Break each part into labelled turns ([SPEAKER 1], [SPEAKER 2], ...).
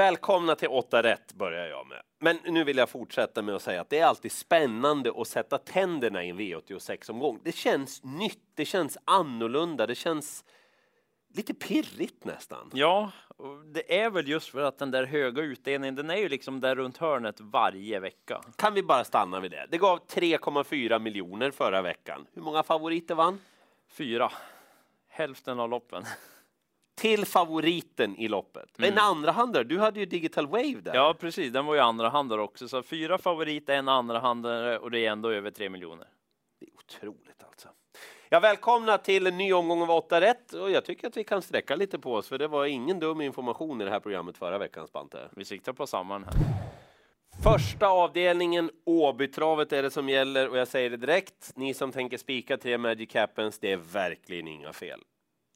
[SPEAKER 1] Välkomna till 8 rätt börjar jag med. Men nu vill jag fortsätta med att säga att det är alltid spännande att sätta tänderna i en V86-omgång. Det känns nytt, det känns annorlunda, det känns lite pirrigt nästan.
[SPEAKER 2] Ja, det är väl just för att den där höga utdelningen, den är ju liksom där runt hörnet varje vecka.
[SPEAKER 1] Kan vi bara stanna vid det? Det gav 3,4 miljoner förra veckan. Hur många favoriter vann?
[SPEAKER 2] Fyra, hälften av loppen.
[SPEAKER 1] Till favoriten i loppet. En andra handare, du hade ju Digital Wave där.
[SPEAKER 2] Ja, precis, den var ju andra handare också, så fyra favoriter, en andra handare och det är ändå över tre miljoner.
[SPEAKER 1] Det är otroligt alltså. Ja, välkomna till en ny omgång av 8 rätt och jag tycker att vi kan sträcka lite på oss för det var ingen dum information i det här programmet förra veckan Spante.
[SPEAKER 2] Vi siktar på samma här.
[SPEAKER 1] Första avdelningen, Åbytravet är det som gäller och jag säger det direkt. Ni som tänker spika tre Magic Happens, det är verkligen inga fel.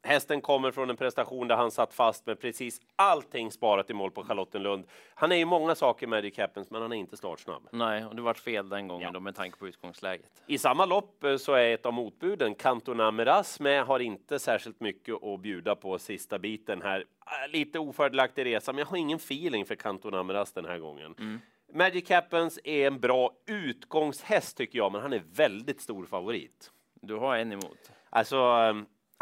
[SPEAKER 1] Hästen kommer från en prestation där han satt fast med precis allting sparat i mål på Charlottenlund. Han är ju många saker Magic Happens, men han är inte startsnabb.
[SPEAKER 2] Nej, och det vart fel den gången
[SPEAKER 1] Ja.
[SPEAKER 2] då med tanke på utgångsläget.
[SPEAKER 1] I samma lopp eh, så är ett av motbuden, Cantona Meras, med, har inte särskilt mycket att bjuda på sista biten här. Äh, Lite ofördelaktig resa, men jag har ingen feeling för Cantona Meras den här gången. Magic Happens är en bra utgångshäst tycker jag, men han är väldigt stor favorit.
[SPEAKER 2] Du har en emot.
[SPEAKER 1] Alltså, eh,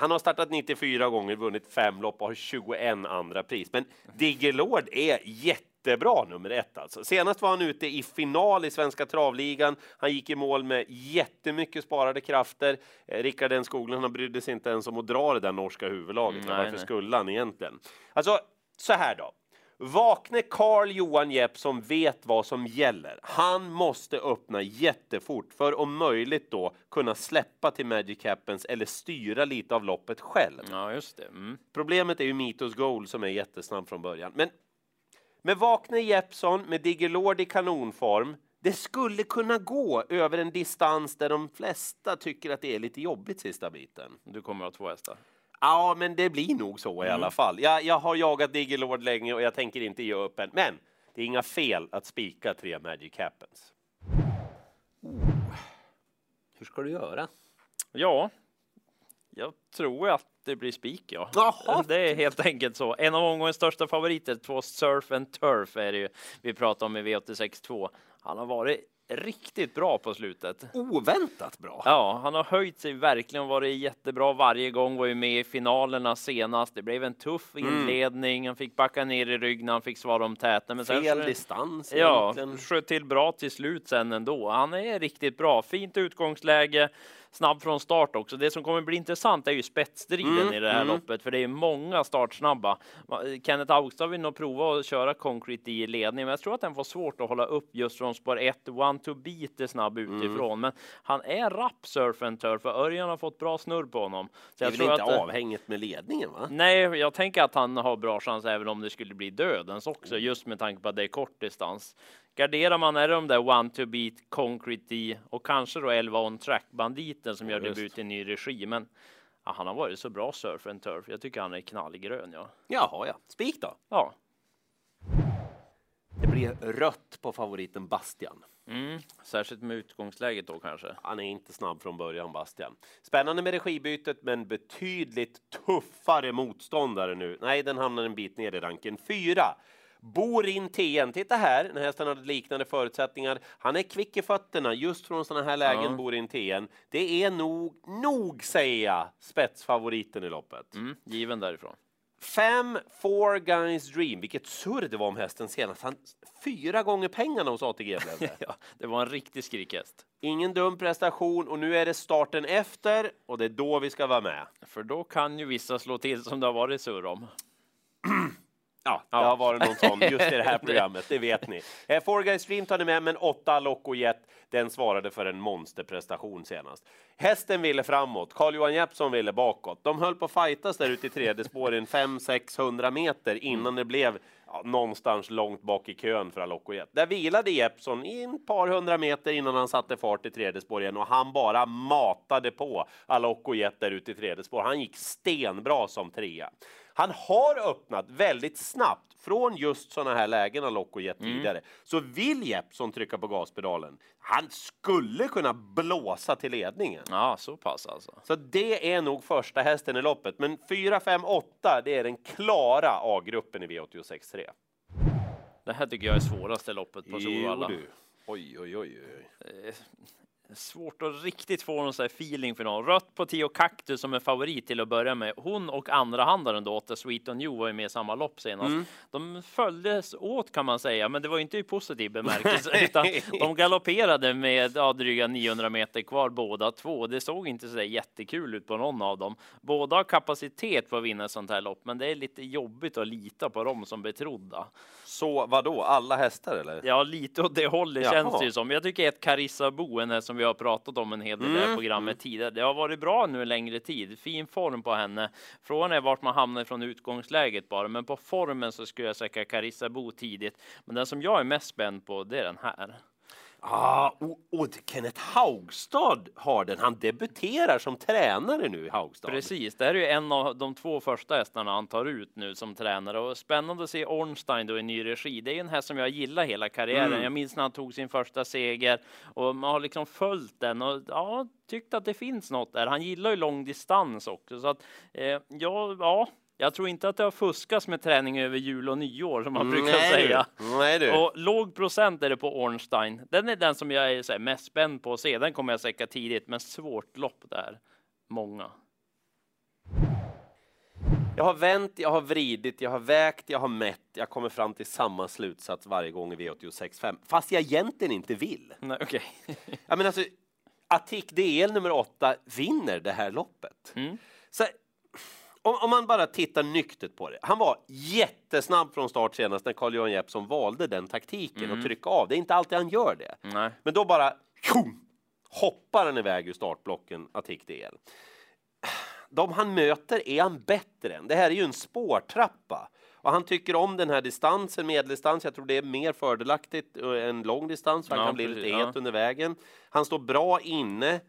[SPEAKER 1] han har startat 94 gånger, vunnit fem lopp och har 21 andra pris. Men Diggelord är jättebra nummer ett alltså. Senast var han ute i final i Svenska travligan. Han gick i mål med jättemycket sparade krafter. Eh, Rickard N Skoglund, han brydde sig inte ens om att dra det där norska huvudlaget.
[SPEAKER 2] Nej,
[SPEAKER 1] Varför
[SPEAKER 2] nej.
[SPEAKER 1] skulle han egentligen? Alltså, så här då. Vakne Carl Johan Jepp som vet vad som gäller. Han måste öppna jättefort för om möjligt då kunna släppa till Magic Happens eller styra lite av loppet själv.
[SPEAKER 2] Ja, just det. Mm.
[SPEAKER 1] Problemet är ju Mitos Goal som är jättesnabb från början. Men med Vakne Jeppsson, med Diggelord i kanonform, det skulle kunna gå över en distans där de flesta tycker att det är lite jobbigt sista biten.
[SPEAKER 2] Du kommer att ha två hästar.
[SPEAKER 1] Ja, men det blir nog så i alla fall. Jag, jag har jagat Diggelord länge och jag tänker inte ge upp än. Men det är inga fel att spika tre Magic Happens. Hur ska du göra?
[SPEAKER 2] Ja, jag tror att det blir spik, ja.
[SPEAKER 1] Jaha.
[SPEAKER 2] Det är helt enkelt så. En av omgångens största favoriter, två Surf and Turf är det ju vi pratar om i V86 2. Han har varit riktigt bra på slutet.
[SPEAKER 1] Oväntat bra.
[SPEAKER 2] Ja, han har höjt sig verkligen, varit jättebra varje gång, var ju med i finalerna senast. Det blev en tuff
[SPEAKER 1] Mm.
[SPEAKER 2] inledning, han fick backa ner i rygg när han fick svara om täten. Men sen
[SPEAKER 1] Fel
[SPEAKER 2] så-
[SPEAKER 1] distans
[SPEAKER 2] Ja,
[SPEAKER 1] egentligen.
[SPEAKER 2] sköt till bra till slut sen ändå. Han är riktigt bra. Fint utgångsläge, snabb från start också. Det som kommer bli intressant är ju spetsstriden
[SPEAKER 1] Mm,
[SPEAKER 2] i det här
[SPEAKER 1] mm.
[SPEAKER 2] loppet, för det är många startsnabba. Kenneth Augstad vill nog prova att köra Concrete i ledning, men jag tror att den får svårt att hålla upp just från spår 1. One to beat är snabb
[SPEAKER 1] Mm.
[SPEAKER 2] utifrån, men han är rapp surf and turf, för Örjan har fått bra snurr på honom. Så
[SPEAKER 1] Det är
[SPEAKER 2] jag
[SPEAKER 1] väl
[SPEAKER 2] tror
[SPEAKER 1] inte
[SPEAKER 2] att, eh,
[SPEAKER 1] avhängigt med ledningen va?
[SPEAKER 2] Nej, jag tänker att han har bra chans även om det skulle bli dödens också, just med tanke på att det är kort distans. Garderar man är det de där one to beat, concrete i och kanske då 11 on track banditen som gör
[SPEAKER 1] just.
[SPEAKER 2] debut i ny regi. Men ja, han har varit så bra surf and turf. Jag tycker han är knallgrön. Ja,
[SPEAKER 1] Jaha, ja. Spik då.
[SPEAKER 2] ja.
[SPEAKER 1] Det blir rött på favoriten Bastian.
[SPEAKER 2] Mm. särskilt med utgångsläget då kanske.
[SPEAKER 1] Han är inte snabb från början, Bastian. Spännande med regibytet, men betydligt tuffare motståndare nu. Nej, den hamnar en bit ner i ranken. Fyra. Borin TN. Titta här, den här hästen hade liknande förutsättningar. Han är kvick i fötterna just från sådana här lägen,
[SPEAKER 2] Ja.
[SPEAKER 1] Borin TN. Det är nog, nog säger jag, spetsfavoriten i loppet.
[SPEAKER 2] Mm. Given därifrån.
[SPEAKER 1] Fem Four Guys Dream. Vilket surr det var om hästen senast. Han, fyra gånger pengarna hos ATG blev det.
[SPEAKER 2] Ja, det var en riktig skrikhäst.
[SPEAKER 1] Ingen dum prestation och nu är det starten efter och det är då vi ska vara med.
[SPEAKER 2] För då kan ju vissa slå till som det har varit surr om.
[SPEAKER 1] Ja, det
[SPEAKER 2] Ja.
[SPEAKER 1] har varit någon sån just i det här programmet, det vet ni. Eh, Four Guys Dream tar ni med, men åtta Loco Jet, den svarade för en monsterprestation senast. Hästen ville framåt, Carl-Johan Jeppsson ville bakåt. De höll på att fightas där ute i tredje spåren 500-600 meter innan det blev ja, någonstans långt bak i kön för Alocco Jet. Där vilade Jeppsson i ett par hundra meter innan han satte fart i tredje spår igen och han bara matade på Alocco Jet där ute i tredje spår. Han gick stenbra som trea. Han har öppnat väldigt snabbt från just sådana här lägen Alocco Jet tidigare. Så vill Jeppsson trycka på gaspedalen, han skulle kunna blåsa till ledningen.
[SPEAKER 2] Ja, så pass alltså.
[SPEAKER 1] Så det är nog första hästen i loppet. Men 4, 5, 8, det är den klara A-gruppen i V86 3.
[SPEAKER 2] Det här tycker jag är svåraste loppet på Solvalla.
[SPEAKER 1] Oj, oj, oj. oj.
[SPEAKER 2] Svårt att riktigt få någon här feeling för någon. Rött på Tio Cactus som är favorit till att börja med. Hon och andra handaren då, The Sweet on You, var ju med i samma lopp senast.
[SPEAKER 1] Mm.
[SPEAKER 2] De följdes åt kan man säga, men det var ju inte i positiv bemärkelse, utan de galopperade med ja, dryga 900 meter kvar båda två. Det såg inte så jättekul ut på någon av dem. Båda har kapacitet för att vinna ett sånt här lopp, men det är lite jobbigt att lita på dem som betrodda.
[SPEAKER 1] Så vad då? alla hästar eller?
[SPEAKER 2] Ja, lite åt det hållet
[SPEAKER 1] Jaha.
[SPEAKER 2] känns det ju som. Jag tycker ett Carissa Boen som vi har pratat om en hel del i det här
[SPEAKER 1] Mm,
[SPEAKER 2] programmet tidigare. Det har varit bra nu en längre tid. Fin form på henne. Frågan är vart man hamnar från utgångsläget bara, men på formen så skulle jag säga Carissa Bo tidigt. Men den som jag är mest spänd på, det är den här.
[SPEAKER 1] Ah, och, och Kenneth Haugstad har den. Han debuterar som tränare nu i Haugstad.
[SPEAKER 2] Precis, det här är ju en av de två första hästarna han tar ut nu som tränare och spännande att se Ornstein då i ny regi. Det är ju en häst som jag gillar hela karriären.
[SPEAKER 1] Mm.
[SPEAKER 2] Jag minns när han tog sin första seger och man har liksom följt den och ja, tyckt att det finns något där. Han gillar ju lång distans också så att eh, ja, ja, jag tror inte att det har fuskats med träning över jul och nyår som man brukar
[SPEAKER 1] Nej,
[SPEAKER 2] säga.
[SPEAKER 1] Du. Nej du.
[SPEAKER 2] Och låg procent är det på Ornstein. Den är den som jag är mest spänd på att se. Den kommer jag säkra tidigt, men svårt lopp där. Många.
[SPEAKER 1] Jag har vänt, jag har vridit, jag har vägt, jag har mätt. Jag kommer fram till samma slutsats varje gång i V86.5. Fast jag egentligen inte vill.
[SPEAKER 2] Nej, okej.
[SPEAKER 1] Ja, men alltså, Attic DL nummer åtta vinner det här loppet.
[SPEAKER 2] Mm.
[SPEAKER 1] Så, om, om man bara tittar nyktert på det. Han var jättesnabb från start senast när Carl-Johan Jeppsson valde den taktiken och trycka av. Det är inte alltid han gör det.
[SPEAKER 2] Nej.
[SPEAKER 1] Men då bara tjum, hoppar han iväg ur startblocken, DL. De han möter är han bättre än. Det här är ju en spårtrappa. Och han tycker om den här distansen, medeldistans. Jag tror det är mer fördelaktigt eh, än lång distans, han
[SPEAKER 2] Ja,
[SPEAKER 1] kan bli
[SPEAKER 2] precis,
[SPEAKER 1] lite
[SPEAKER 2] ja.
[SPEAKER 1] het under vägen. Han står bra inne.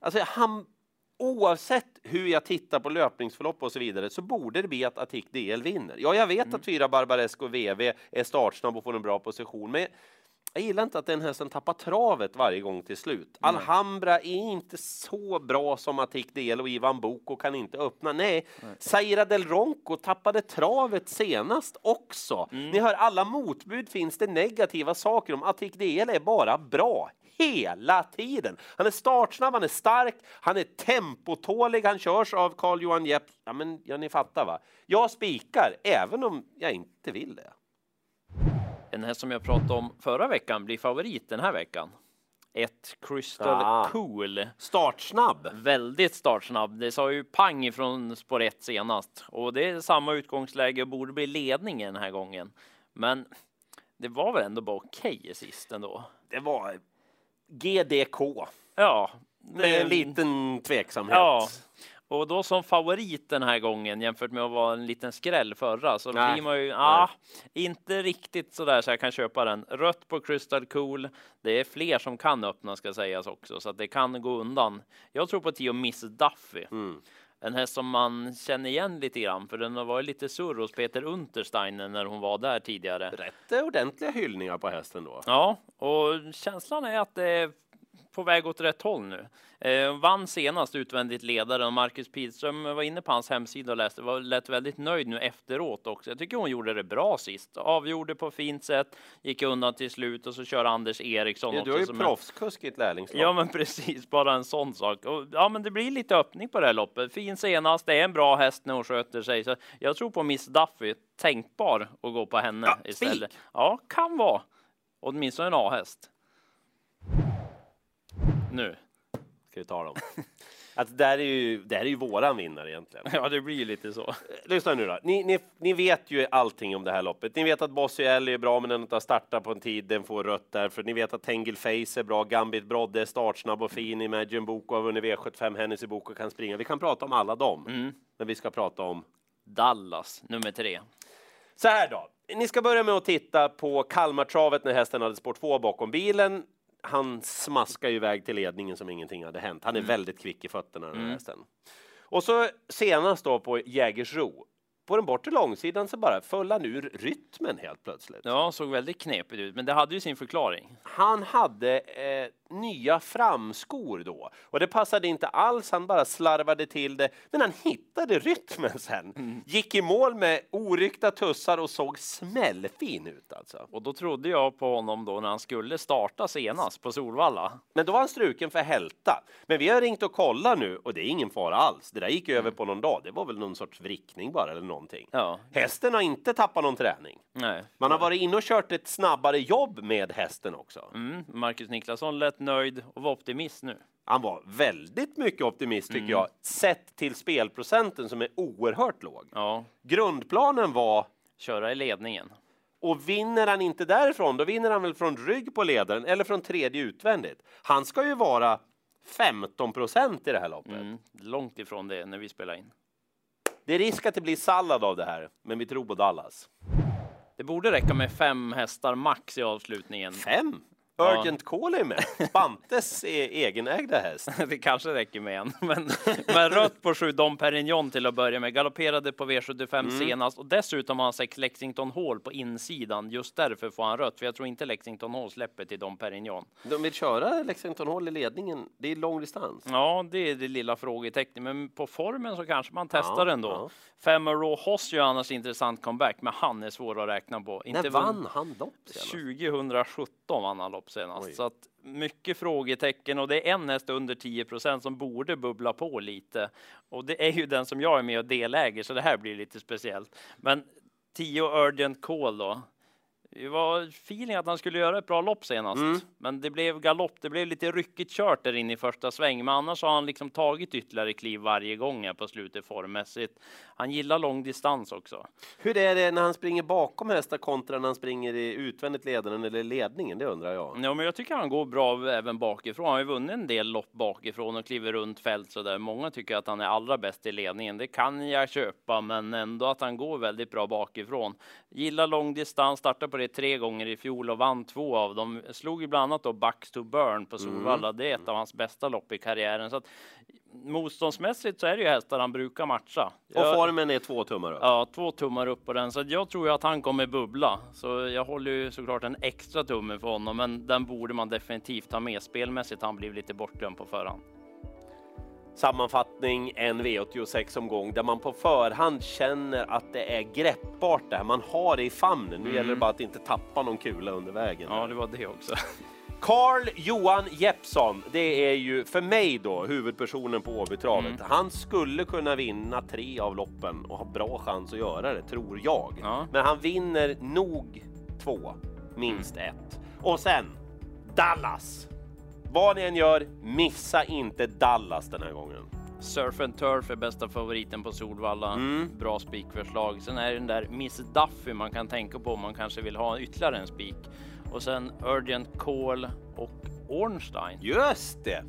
[SPEAKER 1] Alltså han, oavsett hur jag tittar på löpningsförlopp och så vidare så borde det bli att Attic DL vinner. Ja, jag vet
[SPEAKER 2] Mm.
[SPEAKER 1] att fyra Barbaresco VV är startsnabb och får en bra position, men jag gillar inte att den hästen tappar travet varje gång till slut. Alhambra är inte så bra som Attic DL och Ivan Boko kan inte öppna. Nej, Zaira del Ronco tappade travet senast också.
[SPEAKER 2] Mm.
[SPEAKER 1] Ni hör alla motbud finns det negativa saker om. Attic DL är bara bra hela tiden. Han är startsnabb, han är stark, han är tempotålig, han körs av Carl-Johan Jepp. Ja, men ja, ni fattar va? Jag spikar, även om jag inte vill det.
[SPEAKER 2] En häst som jag pratade om förra veckan blir favorit den här veckan. Ett Crystal
[SPEAKER 1] Ah.
[SPEAKER 2] Cool.
[SPEAKER 1] Startsnabb.
[SPEAKER 2] Väldigt startsnabb. Det sa ju pang ifrån spår 1 senast och det är samma utgångsläge och borde bli ledning den här gången. Men det var väl ändå bara okej sist ändå.
[SPEAKER 1] Det var GDK.
[SPEAKER 2] Ja,
[SPEAKER 1] Med en liten tveksamhet.
[SPEAKER 2] Ja, och då som favorit den här gången jämfört med att vara en liten skräll förra så
[SPEAKER 1] Nej.
[SPEAKER 2] blir man ju ah, inte riktigt så där så jag kan köpa den. Rött på Crystal Cool. Det är fler som kan öppna ska sägas också så att det kan gå undan. Jag tror på Tio Miss Duffy.
[SPEAKER 1] Mm.
[SPEAKER 2] En häst som man känner igen lite grann för den har varit lite surr hos Peter Untersteiner när hon var där tidigare.
[SPEAKER 1] Rätt ordentliga hyllningar på hästen då.
[SPEAKER 2] Ja, och känslan är att det är på väg åt rätt håll nu. Eh, vann senast utvändigt ledaren och Marcus Pilström var inne på hans hemsida och läste, var, lät väldigt nöjd nu efteråt också. Jag tycker hon gjorde det bra sist. Avgjorde på fint sätt, gick undan till slut och så kör Anders Eriksson
[SPEAKER 1] Ja, du har ju
[SPEAKER 2] är-
[SPEAKER 1] proffskusk i ett lärlingslag.
[SPEAKER 2] Ja, men precis, bara en sån sak. Och, ja, men det blir lite öppning på det här loppet. Fin senast, det är en bra häst när hon sköter sig. Så jag tror på Miss Duffy, tänkbar att gå på henne
[SPEAKER 1] Ja,
[SPEAKER 2] istället.
[SPEAKER 1] spik.
[SPEAKER 2] Ja, kan vara. Åtminstone en A-häst. Nu.
[SPEAKER 1] Ska vi ta dem. Att det, där är ju, det här är ju våran vinnare egentligen.
[SPEAKER 2] Ja, det blir ju lite så.
[SPEAKER 1] Lyssna nu då. Ni, ni, ni vet ju allting om det här loppet. Ni vet att Bossy Ellie är bra, men den inte har startat på en tid. Den får rött därför. Ni vet att Tengil Face är bra. Gambit Brodde är startsnabb och fin. Imagine Boko har vunnit V75. Hennessy Boko kan springa. Vi kan prata om alla dem.
[SPEAKER 2] Mm.
[SPEAKER 1] Men vi ska prata om
[SPEAKER 2] Dallas, nummer tre.
[SPEAKER 1] Så här då. Ni ska börja med att titta på Kalmartravet när hästen hade spår 2 bakom bilen. Han smaskar ju iväg till ledningen som ingenting hade hänt. Han är väldigt kvick i fötterna den här hästen. Och så senast då på Jägersro. På den bortre långsidan så bara föll han ur rytmen helt plötsligt.
[SPEAKER 2] Ja, såg väldigt knepigt ut, men det hade ju sin förklaring.
[SPEAKER 1] Han hade eh, nya framskor då. Och det passade inte alls, han bara slarvade till det. Men han hittade rytmen sen.
[SPEAKER 2] Mm.
[SPEAKER 1] Gick i mål med oryckta tussar och såg smällfin ut alltså.
[SPEAKER 2] Och då trodde jag på honom då när han skulle starta senast på Solvalla.
[SPEAKER 1] Men då var han struken för hälta. Men vi har ringt och kollat nu och det är ingen fara alls. Det där gick över på någon dag. Det var väl någon sorts vrickning bara eller någonting.
[SPEAKER 2] Ja,
[SPEAKER 1] Hästen har inte tappat någon träning.
[SPEAKER 2] nej.
[SPEAKER 1] Man har varit inne och kört ett snabbare jobb med hästen också.
[SPEAKER 2] Mm, Marcus Niklasson lät nöjd och var optimist nu.
[SPEAKER 1] Han var väldigt mycket optimist tycker
[SPEAKER 2] Mm.
[SPEAKER 1] jag, sett till spelprocenten som är oerhört låg.
[SPEAKER 2] Ja,
[SPEAKER 1] Grundplanen var,
[SPEAKER 2] köra i ledningen.
[SPEAKER 1] och vinner han inte därifrån, då vinner han väl från rygg på ledaren eller från tredje utvändigt. Han ska ju vara 15 procent i det här loppet.
[SPEAKER 2] Mm, långt ifrån det när vi spelar in.
[SPEAKER 1] Det är risk att det blir sallad av det här, men vi tror på Dallas.
[SPEAKER 2] Det borde räcka med fem hästar max i avslutningen.
[SPEAKER 1] Fem?
[SPEAKER 2] Ja.
[SPEAKER 1] Urgent Call är med. Bantes e- egenägda häst.
[SPEAKER 2] Det kanske räcker med en. Men, men rött på sju Dom Perignon till att börja med. Galopperade på V75
[SPEAKER 1] Mm.
[SPEAKER 2] senast och dessutom har han sex Lexington Hall på insidan. Just därför får han rött, för jag tror inte Lexington Hall släpper till Dom Perignon.
[SPEAKER 1] De vill köra Lexington Hall i ledningen. Det är lång distans.
[SPEAKER 2] Ja, det är det lilla frågetecknet, men på formen så kanske man testar
[SPEAKER 1] Ja,
[SPEAKER 2] ändå.
[SPEAKER 1] ja.
[SPEAKER 2] Fem Raw Hoss gör annars intressant comeback, men han är svår att räkna på.
[SPEAKER 1] När vann han lopp senast?
[SPEAKER 2] 2017 vann han lopp senast.
[SPEAKER 1] Oj.
[SPEAKER 2] Så att mycket frågetecken och det är en häst under 10% som borde bubbla på lite. Och det är ju den som jag är med och deläger, så det här blir lite speciellt. Men 10 Urgent Call då. Det var feeling att han skulle göra ett bra lopp senast,
[SPEAKER 1] Mm.
[SPEAKER 2] men det blev galopp. Det blev lite ryckigt kört där inne i första sväng, men annars har han liksom tagit ytterligare kliv varje gång här på slutet formmässigt. Han gillar lång distans också.
[SPEAKER 1] Hur är det när han springer bakom hästar kontra när han springer i utvändigt ledaren eller ledningen? Det undrar jag.
[SPEAKER 2] Ja, men jag tycker han går bra även bakifrån. Han har ju vunnit en del lopp bakifrån och kliver runt fält så där. Många tycker att han är allra bäst i ledningen. Det kan jag köpa, men ändå att han går väldigt bra bakifrån. Gillar lång distans, startade på det tre gånger i fjol och vann två av dem. Slog ju bland annat då Bucks to Burn på Solvalla. Det är ett av hans bästa lopp i karriären. Så att, motståndsmässigt så är det ju hästar han brukar matcha.
[SPEAKER 1] Och
[SPEAKER 2] Jag-
[SPEAKER 1] formen är två tummar upp.
[SPEAKER 2] Ja, två tummar upp på den, så jag tror ju att han kommer bubbla. Så jag håller ju såklart en extra tumme för honom, men den borde man definitivt ha med. Spelmässigt han blivit lite bortglömd på förhand.
[SPEAKER 1] Sammanfattning en V86 omgång där man på förhand känner att det är greppbart där. Man har det i famnen. Nu gäller det bara att inte tappa någon kula under vägen.
[SPEAKER 2] Ja, det var det också.
[SPEAKER 1] Carl Johan Jeppsson, det är ju för mig då huvudpersonen på Åbytravet. Han skulle kunna vinna tre av loppen och ha bra chans att göra det, tror jag.
[SPEAKER 2] Ja.
[SPEAKER 1] Men han vinner nog två, minst ett. Och sen Dallas. Vad ni än gör, missa inte Dallas den här gången.
[SPEAKER 2] Surf and Turf är bästa favoriten på Solvalla.
[SPEAKER 1] Mm.
[SPEAKER 2] Bra spikförslag. Sen är det den där Miss Duffy man kan tänka på om man kanske vill ha ytterligare en spik. Och sen Urgent Call och Ornstein.
[SPEAKER 1] Just det!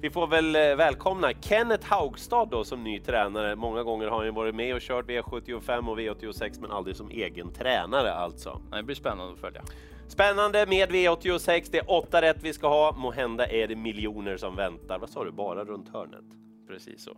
[SPEAKER 1] Vi får väl eh, välkomna Kenneth Haugstad då som ny tränare. Många gånger har han ju varit med och kört V75 och V86 men aldrig som egen tränare alltså.
[SPEAKER 2] Det blir spännande att följa.
[SPEAKER 1] Spännande med V86. Det är åtta rätt vi ska ha. Måhända är det miljoner som väntar. Vad sa du? Bara runt hörnet?
[SPEAKER 2] Precis så.